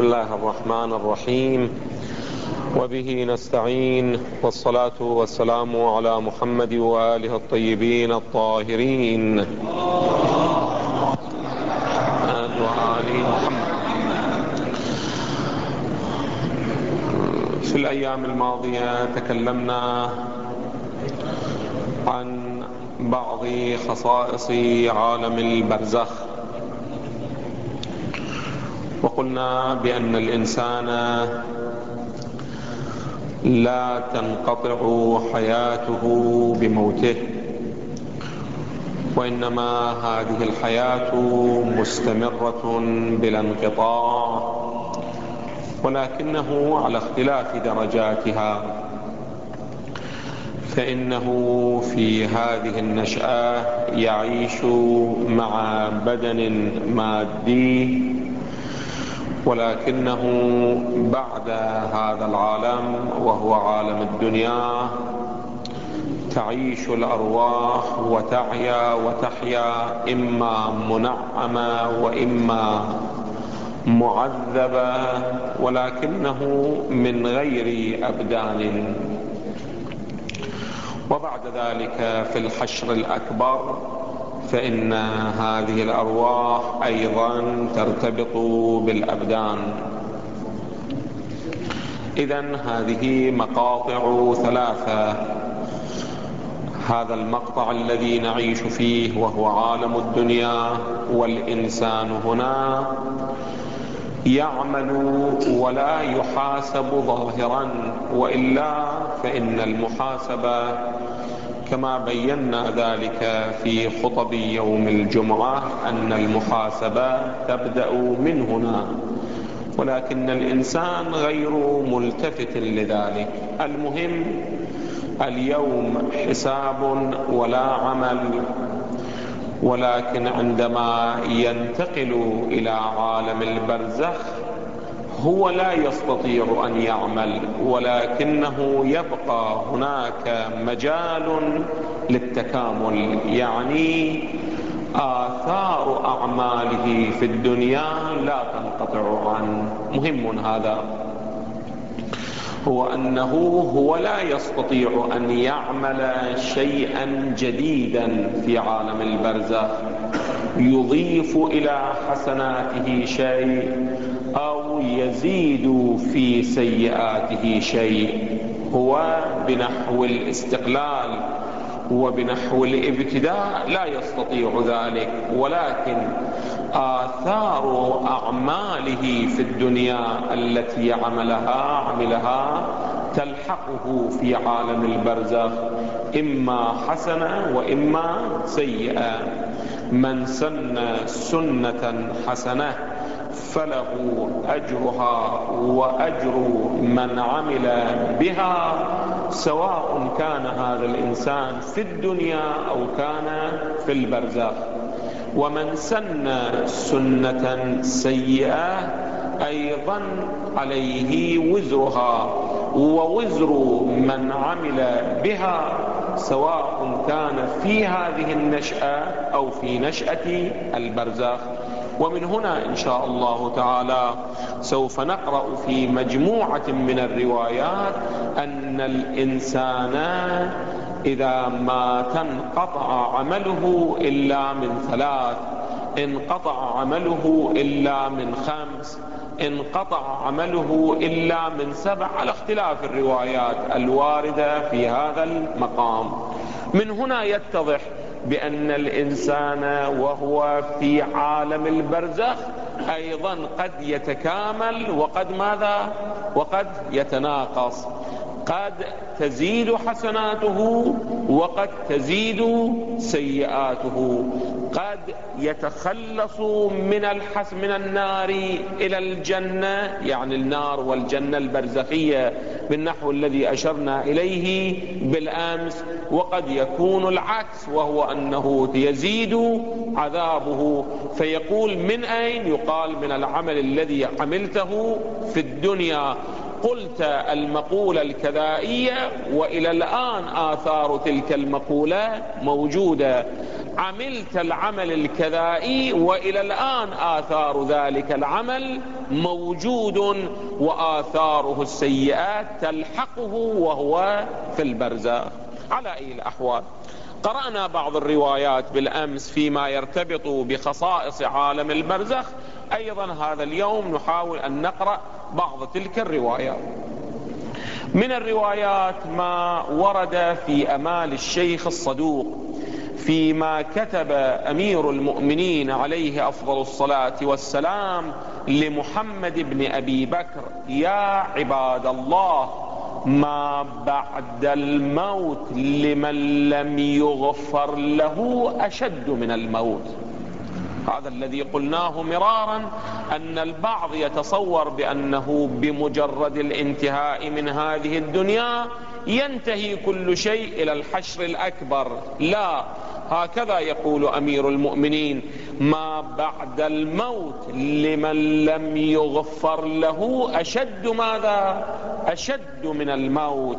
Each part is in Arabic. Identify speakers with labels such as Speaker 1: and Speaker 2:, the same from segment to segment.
Speaker 1: بسم الله الرحمن الرحيم وبه نستعين والصلاة والسلام على محمد وآله الطيبين الطاهرين محمد في الأيام الماضية تكلمنا عن بعض خصائص عالم البرزخ وقلنا بأن الإنسان لا تنقطع حياته بموته وإنما هذه الحياة مستمرة بلا انقطاع ولكنه على اختلاف درجاتها فإنه في هذه النشأة يعيش مع بدن مادي ولكنه بعد هذا العالم وهو عالم الدنيا تعيش الأرواح وتعيا وتحيا إما منعمة وإما معذبة ولكنه من غير أبدان. وبعد ذلك في الحشر الأكبر فإن هذه الأرواح أيضا ترتبط بالأبدان. إذا هذه مقاطع ثلاثة. هذا المقطع الذي نعيش فيه وهو عالم الدنيا والإنسان هنا. يعمل ولا يحاسب ظاهرا وإلا فإن المحاسبة كما بينا ذلك في خطب يوم الجمعة أن المحاسبة تبدأ من هنا. ولكن الإنسان غير ملتفت لذلك. المهم اليوم حساب ولا عمل. ولكن عندما ينتقل إلى عالم البرزخ هو لا يستطيع أن يعمل ولكنه يبقى هناك مجال للتكامل. يعني آثار أعماله في الدنيا لا تنقطع عنه. مهم هذا هو أنه هو لا يستطيع أن يعمل شيئا جديدا في عالم البرزخ. يضيف إلى حسناته شيء أو يزيد في سيئاته شيء هو بنحو الاستقلال وبنحو الابتداء لا يستطيع ذلك ولكن آثار أعماله في الدنيا التي عملها عملها تلحقه في عالم البرزخ إما حسنة وإما سيئة من سن سنة حسنة فله أجرها وأجر من عمل بها سواء كان هذا الإنسان في الدنيا أو كان في البرزخ. ومن سن سنة سيئة أيضا عليه وزرها ووزر من عمل بها سواء كان في هذه النشأة أو في نشأة البرزخ. ومن هنا إن شاء الله تعالى سوف نقرأ في مجموعة من الروايات أن الإنسان إذا ما تنقطع عمله إلا من ثلاث انقطع عمله إلا من خمس. انقطع عمله إلا من سبع على اختلاف الروايات الواردة في هذا المقام. من هنا يتضح بأن الإنسان وهو في عالم البرزخ أيضا قد يتكامل وقد ماذا؟ وقد يتناقص. قد تزيد حسناته وقد تزيد سيئاته. قد يتخلص من الحس من النار إلى الجنة يعني النار والجنة البرزخية بالنحو الذي أشرنا إليه بالأمس وقد يكون العكس وهو أنه يزيد عذابه. فيقول من أين؟ يقال من العمل الذي عملته في الدنيا. قلت المقولة الكذائية وإلى الآن آثار تلك المقولة موجودة. عملت العمل الكذائي وإلى الآن آثار ذلك العمل موجود وآثاره السيئات تلحقه وهو في البرزخ. على أي الأحوال؟ قرأنا بعض الروايات بالأمس فيما يرتبط بخصائص عالم البرزخ. أيضا هذا اليوم نحاول أن نقرأ بعض تلك الروايات. من الروايات ما ورد في أمال الشيخ الصدوق فيما كتب أمير المؤمنين عليه أفضل الصلاة والسلام لمحمد بن أبي بكر يا عباد الله ما بعد الموت لمن لم يغفر له أشد من الموت. هذا الذي قلناه مرارا أن البعض يتصور بأنه بمجرد الانتهاء من هذه الدنيا ينتهي كل شيء إلى الحشر الأكبر. لا. هكذا يقول أمير المؤمنين. ما بعد الموت لمن لم يغفر له أشد ماذا؟ أشد من الموت.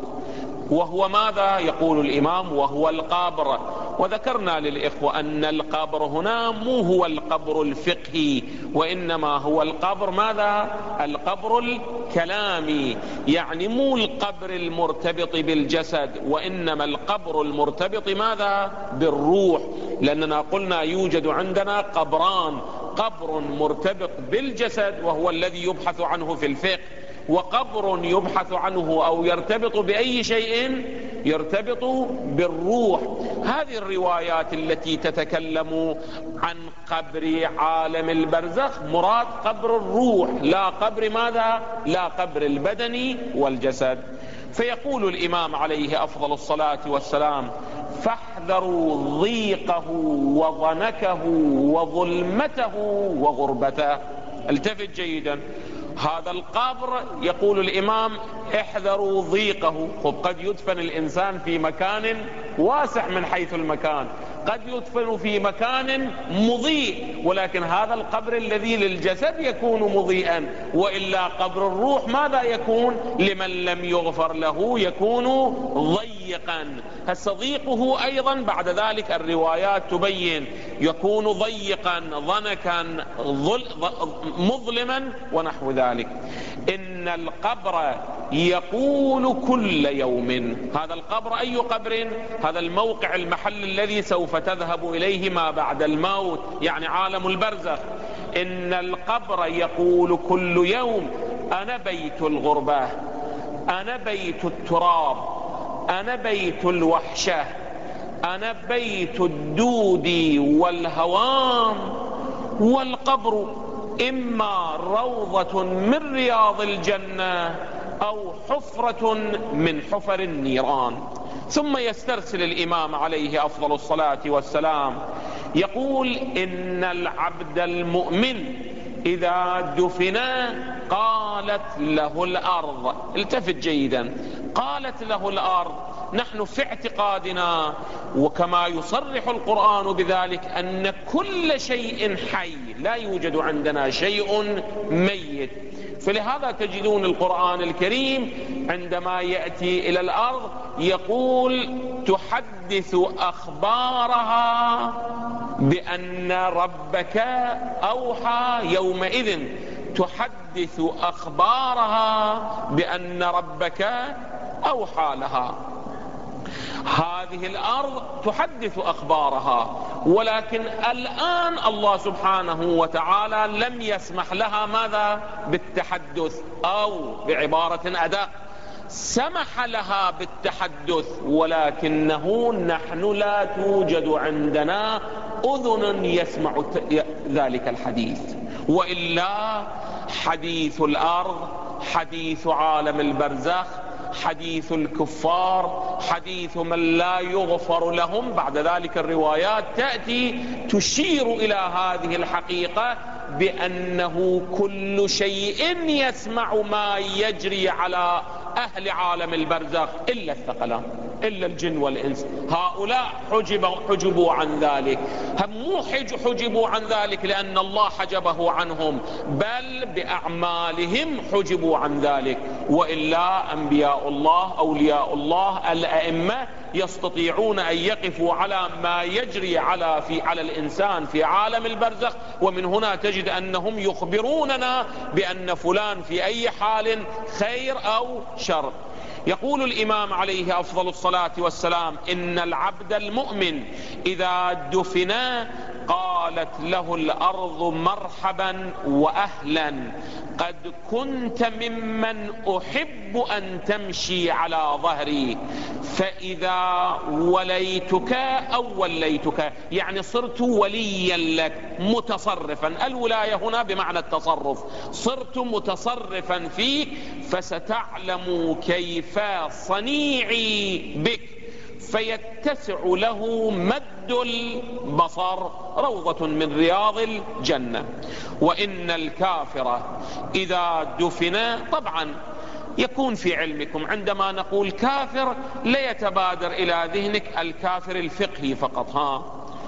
Speaker 1: وهو ماذا؟ يقول الإمام وهو القبر. وذكرنا للإخوة أن القبر هنا مو هو القبر الفقهي وإنما هو القبر ماذا؟ القبر الكلامي. يعني مو القبر المرتبط بالجسد وإنما القبر المرتبط ماذا؟ بالروح. لأننا قلنا يوجد عندنا قبران. قبر مرتبط بالجسد وهو الذي يبحث عنه في الفقه. وقبر يبحث عنه أو يرتبط بأي شيء يرتبط بالروح. هذه الروايات التي تتكلم عن قبر عالم البرزخ مراد قبر الروح لا قبر ماذا؟ لا قبر البدن والجسد. فيقول الإمام عليه أفضل الصلاة والسلام فاحذروا ضيقه وضنكه وظلمته وغربته. التفت جيدا. هذا القبر يقول الإمام احذروا ضيقه. قد يدفن الإنسان في مكان واسع من حيث المكان. قد يدفن في مكان مضيء ولكن هذا القبر الذي للجسد يكون مضيئا. وإلا قبر الروح ماذا يكون؟ لمن لم يغفر له يكون ضيقا. ضيقه أيضا بعد ذلك الروايات تبين يكون ضيقا ضنكا مظلما ونحو ذلك. إن القبر يقول كل يوم. هذا القبر أي قبر؟ هذا الموقع المحل الذي سوف تذهب إليه ما بعد الموت يعني عالم البرزخ. إن القبر يقول كل يوم أنا بيت الغربة أنا بيت التراب أنا بيت الوحشة أنا بيت الدود والهوام والقبر. إما روضة من رياض الجنة أو حفرة من حفر النيران. ثم يسترسل الإمام عليه أفضل الصلاة والسلام. يقول إن العبد المؤمن إذا دفن قالت له الأرض التفت جيدا. قالت له الأرض نحن في اعتقادنا وكما يصرح القرآن بذلك أن كل شيء حي لا يوجد عندنا شيء ميت. فلهذا تجدون القرآن الكريم عندما يأتي إلى الأرض يقول تحدث أخبارها بأن ربك أوحى يومئذ. تحدث أخبارها بأن ربك أوحى لها. هذه الأرض تحدث أخبارها ولكن الآن الله سبحانه وتعالى لم يسمح لها ماذا؟ بالتحدث أو بعبارة أدق. سمح لها بالتحدث ولكنه نحن لا توجد عندنا أذن يسمع ذلك الحديث. وإلا حديث الأرض حديث عالم البرزخ حديث الكفار حديث من لا يغفر لهم. بعد ذلك الروايات تأتي تشير إلى هذه الحقيقة بأنه كل شيء يسمع ما يجري على أهل عالم البرزخ إلا الثقلان إلا الجن والإنس. هؤلاء حجبوا, حجبوا عن ذلك. هم مو حجبوا عن ذلك لأن الله حجبه عنهم بل بأعمالهم حجبوا عن ذلك. وإلا أنبياء الله أولياء الله الأئمة يستطيعون أن يقفوا على ما يجري على في على الإنسان في عالم البرزخ ومن هنا تجد أنهم يخبروننا بأن فلان في أي حال خير أو شر. يقول الإمام عليه أفضل الصلاة والسلام إن العبد المؤمن إذا دفن قالت له الأرض مرحبا وأهلا. قد كنت ممن أحب أن تمشي على ظهري. فإذا وليتك أو وليتك يعني صرت وليا لك متصرفا. الولاية هنا بمعنى التصرف. صرت متصرفا فيك فستعلم كيف صنيعي بك. فيتسع له مد البصر روضة من رياض الجنة. وإن الكافر إذا دفن طبعا يكون في علمكم عندما نقول كافر لا يتبادر إلى ذهنك الكافر الفقهي فقط ها.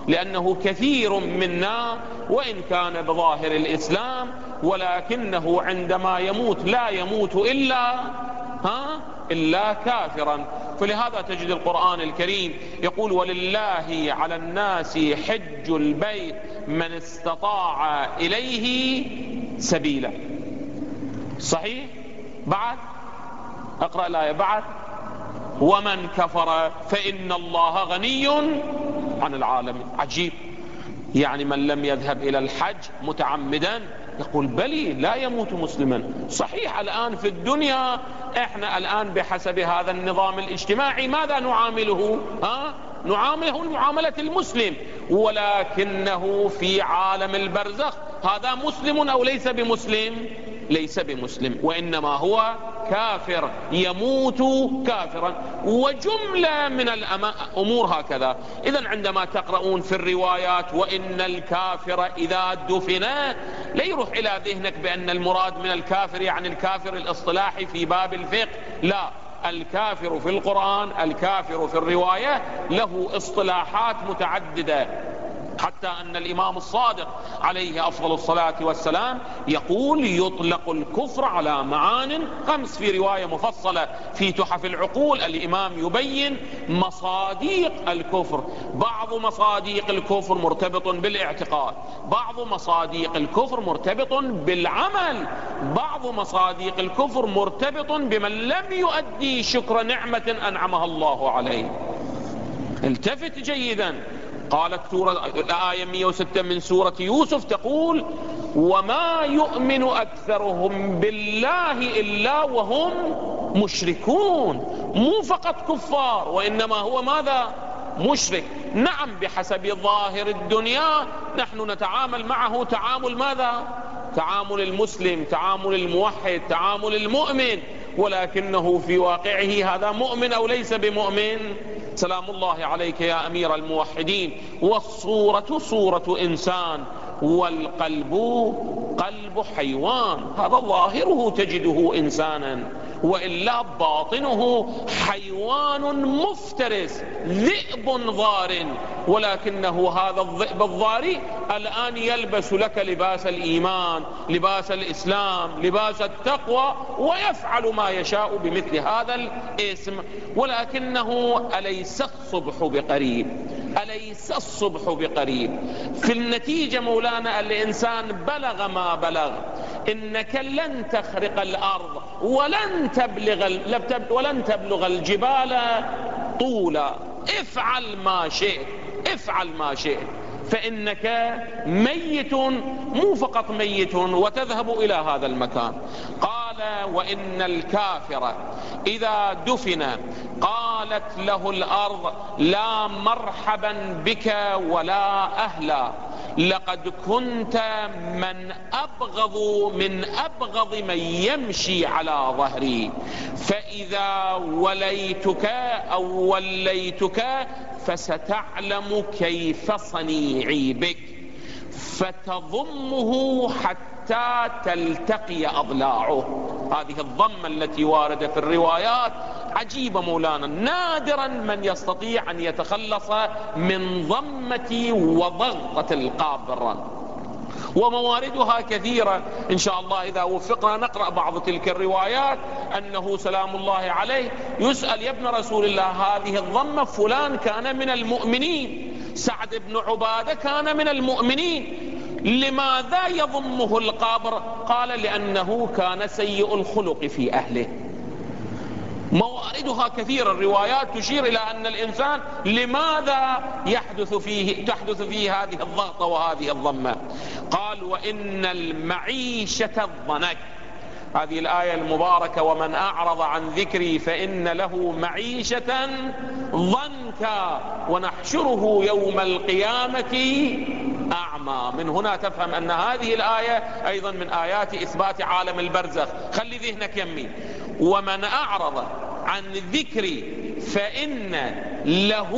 Speaker 1: لأنه كثير منا وإن كان بظاهر الإسلام ولكنه عندما يموت لا يموت إلا ها إلا كافرا. فلهذا تجد القرآن الكريم يقول ولله على الناس حج البيت من استطاع إليه سبيلا. صحيح؟ بعد؟ أقرأ الآية. بعد؟ ومن كفر فإن الله غني عن العالمين. عجيب. يعني من لم يذهب إلى الحج متعمدا يقول بلي لا يموت مسلما. صحيح الآن في الدنيا إحنا الآن بحسب هذا النظام الاجتماعي ماذا نعامله؟ ها؟ نعامله معاملة المسلم. ولكنه في عالم البرزخ هذا مسلم أو ليس بمسلم؟ ليس بمسلم وإنما هو كافر يموت كافرا. وجملة من الأمور هكذا. إذا عندما تقرؤون في الروايات وإن الكافر إذا دفن لا يروح إلى ذهنك بأن المراد من الكافر يعني الكافر الإصطلاحي في باب الفقه. لا. الكافر في القرآن الكافر في الرواية له إصطلاحات متعددة. حتى أن الإمام الصادق عليه أفضل الصلاة والسلام يقول يطلق الكفر على معان خمس في رواية مفصلة في تحف العقول. الإمام يبين مصاديق الكفر. بعض مصاديق الكفر مرتبط بالاعتقاد بعض مصاديق الكفر مرتبط بالعمل بعض مصاديق الكفر مرتبط بمن لم يؤدي شكر نعمة أنعمها الله عليه. التفت جيدا. قالت سورة الآية 106 من سورة يوسف تقول وما يؤمن أكثرهم بالله إلا وهم مشركون. مو فقط كفار وإنما هو ماذا؟ مشرك. نعم بحسب ظاهر الدنيا نحن نتعامل معه تعامل ماذا؟ تعامل المسلم تعامل الموحد تعامل المؤمن. ولكنه في واقعه هذا مؤمن أو ليس بمؤمن. سلام الله عليك يا أمير الموحدين. والصورة صورة إنسان والقلب قلب حيوان. هذا ظاهره تجده إنسانا. وإلا باطنه حيوان مفترس ذئب ضار ولكنه هذا الذئب الضاري الآن يلبس لك لباس الإيمان لباس الإسلام لباس التقوى ويفعل ما يشاء بمثل هذا الاسم. ولكنه أليس الصبح بقريب؟ أليس الصبح بقريب؟ في النتيجة مولانا الإنسان بلغ ما بلغ. إنك لن تخرق الأرض ولن تبلغ, ولن تبلغ الجبال طولا. افعل ما شئت افعل ما شئت. فإنك ميت مو فقط ميت وتذهب إلى هذا المكان. قال وإن الكافر إذا دفن قالت له الأرض لا مرحبا بك ولا أهلا. لقد كنت من أبغض من أبغض من يمشي على ظهري. فإذا وليتك أو وليتك فستعلم كيف صنيعي بك. فتضمه حتى تلتقي أضلاعه. هذه الضمة التي واردة في الروايات. عجيبة مولانا نادرا من يستطيع أن يتخلص من ضمة وضغطة القابر ومواردها كثيرة. إن شاء الله إذا وفقنا نقرأ بعض تلك الروايات أنه سلام الله عليه. يسأل يا ابن رسول الله هذه الضمة فلان كان من المؤمنين. سعد بن عبادة كان من المؤمنين. لماذا يضمه القابر قال لأنه كان سيء الخلق في أهله. مواردها كثيرة. الروايات تشير إلى أن الإنسان لماذا يحدث فيه تحدث فيه هذه الضغطة وهذه الضمة؟ قال وإن المعيشة الضنك. هذه الآية المباركة ومن أعرض عن ذكري فإن له معيشة ضنكا ونحشره يوم القيامة أعمى. من هنا تفهم أن هذه الآية أيضا من آيات إثبات عالم البرزخ. خلي ذهنك يمي. ومن أعرض عن ذكري فإن له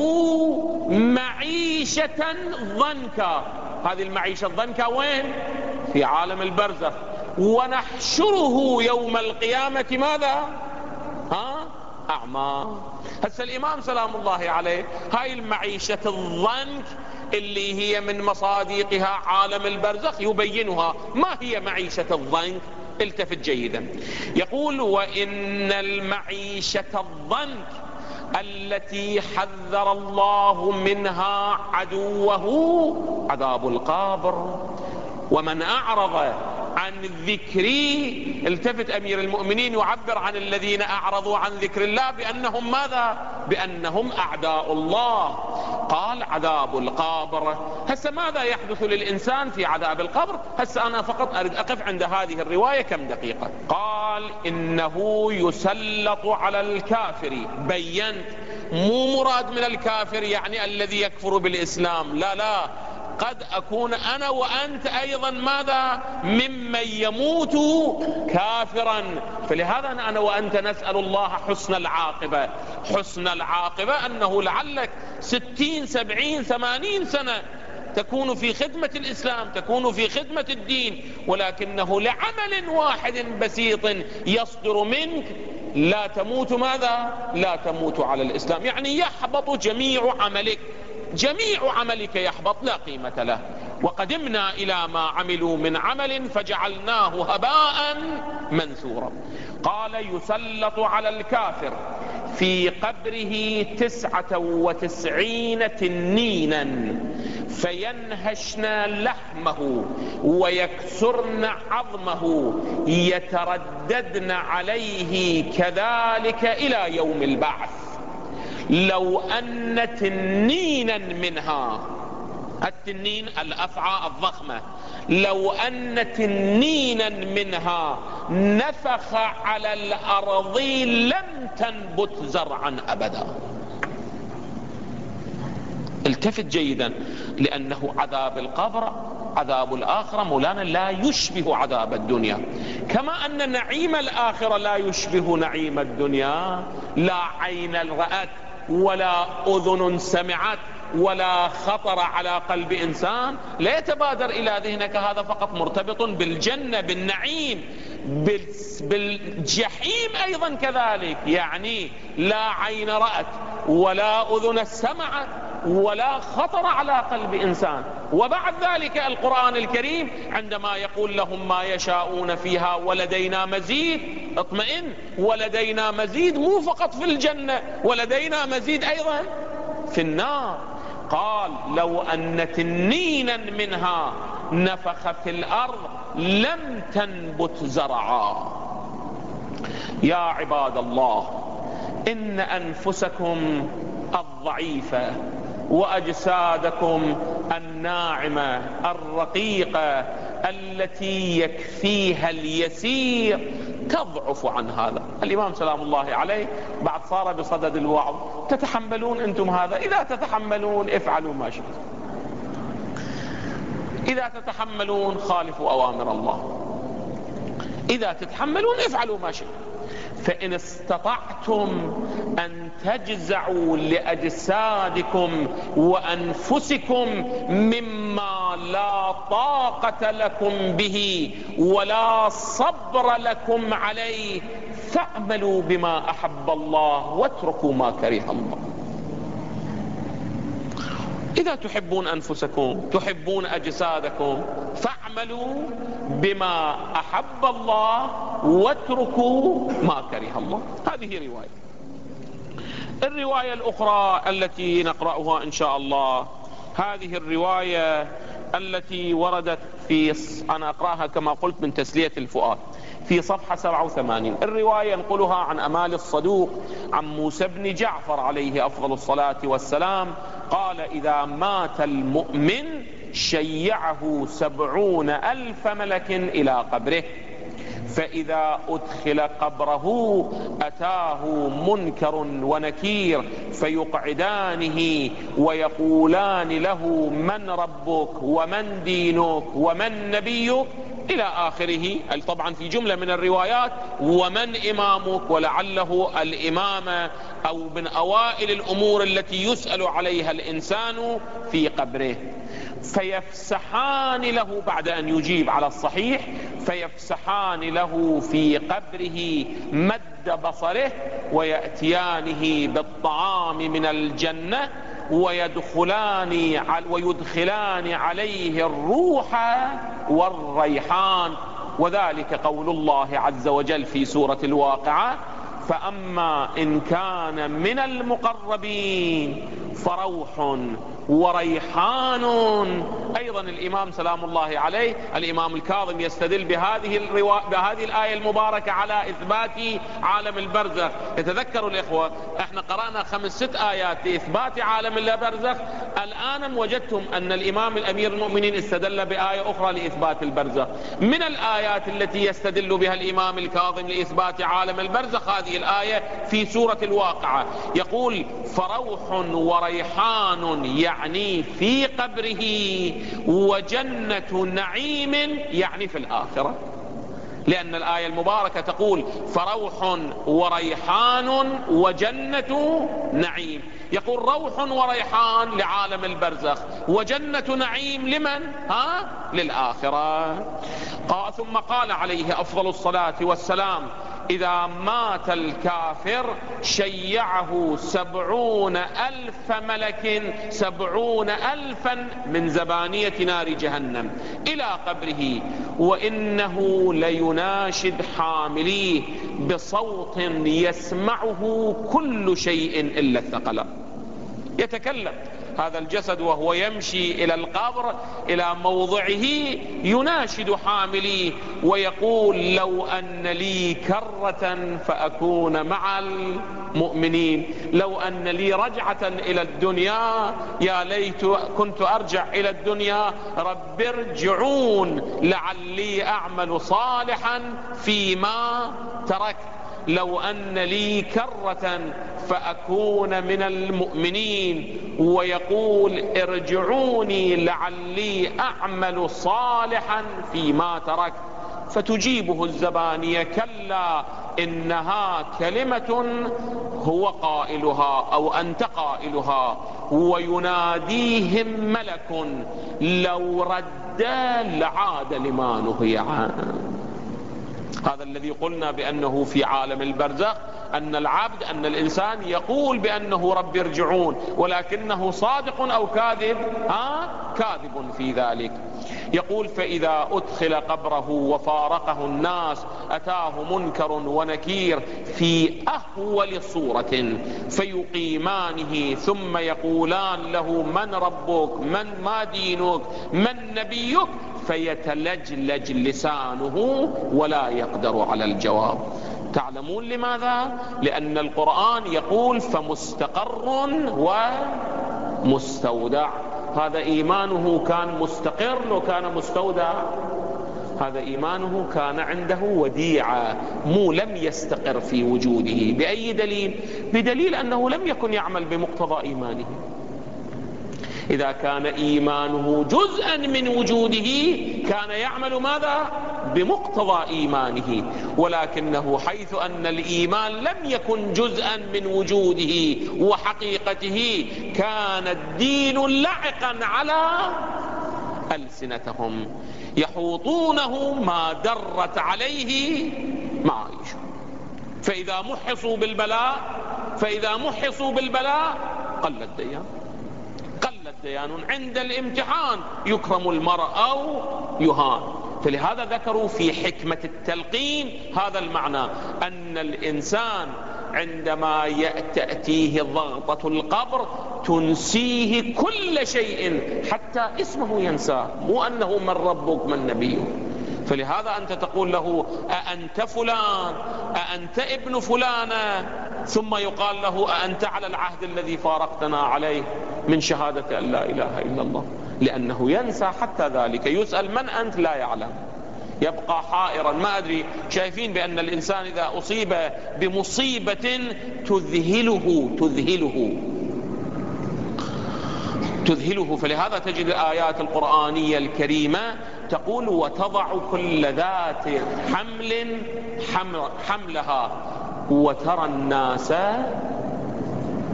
Speaker 1: معيشة ضنكا. هذه المعيشة الضنكا وين؟ في عالم البرزخ. ونحشره يوم القيامة ماذا؟ ها؟ أعمى. هسه الإمام سلام الله عليه هاي المعيشة الضنك اللي هي من مصاديقها عالم البرزخ يبينها. ما هي معيشة الضنك التفت جيدا. يقول وإن المعيشة الضنك التي حذر الله منها عدوه عذاب القبر. ومن أعرض عن ذكري التفت أمير المؤمنين يعبر عن الذين أعرضوا عن ذكر الله بأنهم ماذا؟ بأنهم أعداء الله. قال عذاب القبر. هسه ماذا يحدث للإنسان في عذاب القبر؟ هسه أنا فقط أريد أقف عند هذه الرواية كم دقيقة. قال إنه يسلط على الكافر. بينت. مو مراد من الكافر يعني الذي يكفر بالإسلام. لا لا. قد أكون أنا وأنت أيضا ماذا؟ ممن يموت كافرا. فلهذا أنا وأنت نسأل الله حسن العاقبة. حسن العاقبة أنه لعلك ستين سبعين ثمانين سنة تكون في خدمة الإسلام تكون في خدمة الدين ولكنه لعمل واحد بسيط يصدر منك. لا تموت ماذا؟ لا تموت على الإسلام. يعني يحبط جميع عملك. جميع عملك يحبط لا قيمة له. وقدمنا إلى ما عملوا من عمل فجعلناه هباء منثورا. قال يسلط على الكافر في قبره تسعة وتسعين تنينا فينهشن لحمه ويكسرن عظمه يترددن عليه كذلك إلى يوم البعث. لو أن تنينا منها. التنين الأفعى الضخمة. لو أن تنينا منها نفخ على الأرض لم تنبت زرعا أبدا. التفت جيدا لأنه عذاب القبر عذاب الآخرة. مولانا لا يشبه عذاب الدنيا. كما أن نعيم الآخرة لا يشبه نعيم الدنيا. لا عين رأت ولا أذن سمعت ولا خطر على قلب إنسان. لا يتبادر إلى ذهنك هذا فقط مرتبط بالجنة بالنعيم بالجحيم أيضا كذلك. يعني لا عين رأت ولا أذن سمعت ولا خطر على قلب إنسان. وبعد ذلك القرآن الكريم عندما يقول لهم ما يشاءون فيها ولدينا مزيد اطمئن ولدينا مزيد مو فقط في الجنة ولدينا مزيد أيضا في النار. قال لو أن تنينا منها نفخ في الأرض لم تنبت زرعا. يا عباد الله إن أنفسكم الضعيفة وأجسادكم الناعمة الرقيقة التي يكفيها اليسير تضعف عن هذا. الإمام سلام الله عليه بعد صار بصدد الوعظ. تتحملون أنتم هذا؟ إذا تتحملون افعلوا ما شئتم. إذا تتحملون خالفوا أوامر الله. إذا تتحملون افعلوا ما شئتم. فإن استطعتم أن تجزعوا لأجسادكم وأنفسكم مما لا طاقة لكم به ولا صبر لكم عليه. فاعملوا بما أحب الله واتركوا ما كره الله. إذا تحبون أنفسكم تحبون أجسادكم فاعملوا بما أحب الله واتركوا ما كره الله. هذه رواية. الرواية الأخرى التي نقرأها إن شاء الله هذه الرواية التي وردت في أنا أقرأها كما قلت من تسلية الفؤاد. في صفحة 87 الرواية ينقلها عن أمال الصدوق عن موسى بن جعفر عليه أفضل الصلاة والسلام. قال إذا مات المؤمن شيعه سبعون ألف ملك إلى قبره. فإذا أدخل قبره أتاه منكر ونكير فيقعدانه ويقولان له من ربك ومن دينك ومن نبيك إلى آخره. طبعا في جملة من الروايات ومن إمامك ولعله الإمامة أو من أوائل الأمور التي يسأل عليها الإنسان في قبره. فيفسحان له بعد أن يجيب على الصحيح فيفسحان له في قبره مد بصره ويأتيانه بالطعام من الجنة ويدخلان ويدخلان عليه الروح والريحان. وذلك قول الله عز وجل في سورة الواقعة فأما إن كان من المقربين فروح وريحان أيضا الإمام سلام الله عليه الإمام الكاظم يستدل بهذه, الروا... بهذه الآية المباركة على إثبات عالم البرزخ. يتذكروا الإخوة إحنا قرأنا خمس ست آيات لإثبات عالم البرزخ. الآن وجدتم أن الإمام الأمير المؤمنين استدل بآية أخرى لإثبات البرزخ. من الآيات التي يستدل بها الإمام الكاظم لإثبات عالم البرزخ؟ هذه الآية في سورة الواقعة. يقول فروح وريحان يعني في قبره وجنة نعيم يعني في الآخرة لأن الآية المباركة تقول فروح وريحان وجنة نعيم يقول روح وريحان لعالم البرزخ وجنة نعيم لمن؟ ها؟ للآخرة ثم قال عليه أفضل الصلاة والسلام إذا مات الكافر شيعه سبعون ألف ملك سبعون ألفا من زبانية نار جهنم إلى قبره وإنه ليناشد حامليه بصوت يسمعه كل شيء إلا الثقلة يتكلم. هذا الجسد وهو يمشي إلى القبر إلى موضعه يناشد حامليه ويقول لو أن لي كرة فأكون مع المؤمنين. لو أن لي رجعة إلى الدنيا يا ليت كنت أرجع إلى الدنيا. رب ارجعون لعلي أعمل صالحا فيما تركت. لو أن لي كرة فأكون من المؤمنين ويقول ارجعوني لعلي أعمل صالحا فيما تركت. فتجيبه الزبانية كلا إنها كلمة هو قائلها أو أنت قائلها ويناديهم ملك لو رد لعاد لما نهي عنه. هذا الذي قلنا بأنه في عالم البرزخ أن العبد أن الإنسان يقول بأنه رب ارجعون ولكنه صادق أو كاذب؟ ها؟ كاذب في ذلك. يقول فإذا أدخل قبره وفارقه الناس أتاه منكر ونكير في أهول صورة فيقيمانه ثم يقولان له من ربك؟ من ما دينك؟ من نبيك؟ فيتلجلج لسانه ولا يقدر على الجواب. تعلمون لماذا؟ لأن القرآن يقول فمستقر ومستودع. هذا إيمانه كان مستقر لو كان مستودع. هذا إيمانه كان عنده وديعة مو لم يستقر في وجوده. بأي دليل؟ بدليل أنه لم يكن يعمل بمقتضى إيمانه. إذا كان إيمانه جزءا من وجوده كان يعمل ماذا؟ بمقتضى إيمانه. ولكنه حيث أن الإيمان لم يكن جزءا من وجوده وحقيقته كان الدين لعقا على ألسنتهم. يحوطونه ما درت عليه معايشهم فإذا محصوا بالبلاء فإذا محصوا بالبلاء قل الديان. الديان عند الامتحان يكرم المرء أو يهان. فلهذا ذكروا في حكمة التلقين هذا المعنى أن الإنسان عندما تأتيه ضغطة القبر تنسيه كل شيء حتى اسمه ينساه مو أنه من ربك من نبيه فلهذا أنت تقول له أأنت فلان أأنت ابن فلانة ثم يقال له أأنت على العهد الذي فارقتنا عليه من شهادة أن لا إله إلا الله. لأنه ينسى حتى ذلك. يسأل من أنت؟ لا يعلم. يبقى حائرا. ما أدري. شايفين بأن الإنسان إذا أصيب بمصيبة تذهله تذهله. تذهله. فلهذا تجد الآيات القرآنية الكريمة تقول وتضع كل ذات حمل حملها وترى الناس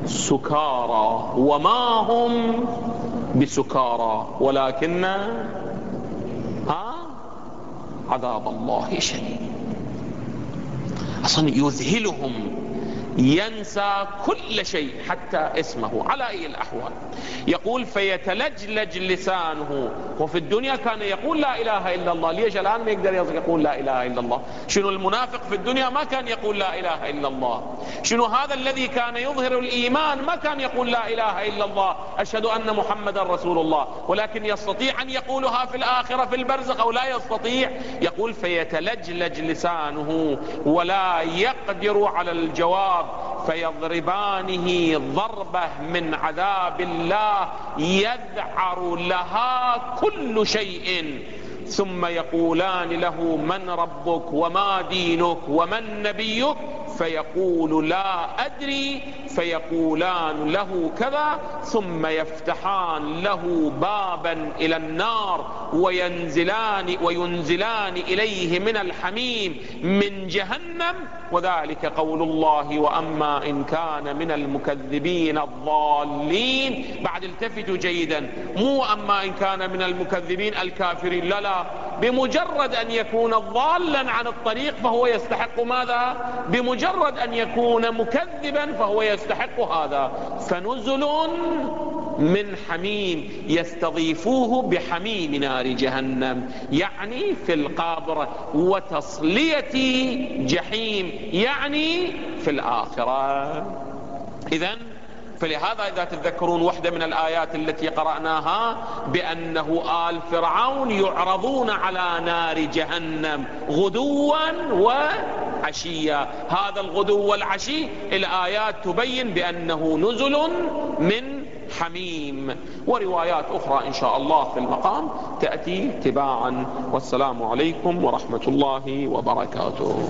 Speaker 1: سكارى وما هم بسكارى ولكن ها عذاب الله شديد. أصلا يذهلهم ينسى كل شيء حتى اسمه على أي الأحوال. يقول فيتلجلج لسانه. وفي الدنيا كان يقول لا إله إلا الله. ليش الآن ما يقدر يقول لا إله إلا الله؟ شنو المنافق في الدنيا ما كان يقول لا إله إلا الله. شنو هذا الذي كان يظهر الإيمان ما كان يقول لا إله إلا الله. أشهد أن محمد رسول الله. ولكن يستطيع أن يقولها في الآخرة في البرزخ أو لا يستطيع. يقول فيتلجلج لسانه. ولا يقدر على الجواب. فيضربانه ضربة من عذاب الله يذعر لها كل شيء. ثم يقولان له من ربك وما دينك ومن نبيك؟ فيقول لا أدري فيقولان له كذا ثم يفتحان له بابا إلى النار وينزلان, وينزلان إليه من الحميم من جهنم. وذلك قول الله وأما إن كان من المكذبين الضالين. بعد التفتوا جيدا مو أما إن كان من المكذبين الكافرين لا لا. بمجرد أن يكون ضالا عن الطريق فهو يستحق ماذا؟ بمجرد أن يكون مكذبا فهو يستحق هذا. فنزل من حميم يستضيفوه بحميم نار جهنم يعني في القابر وتصلية جحيم يعني في الآخرة. إذن فلهذا إذا تتذكرون واحدة من الآيات التي قرأناها بأنه آل فرعون يعرضون على نار جهنم غدوا وعشيا هذا الغدو والعشي. الآيات تبين بأنه نزل من حميم. وروايات أخرى إن شاء الله في المقام تأتي تباعا. والسلام عليكم ورحمة الله وبركاته.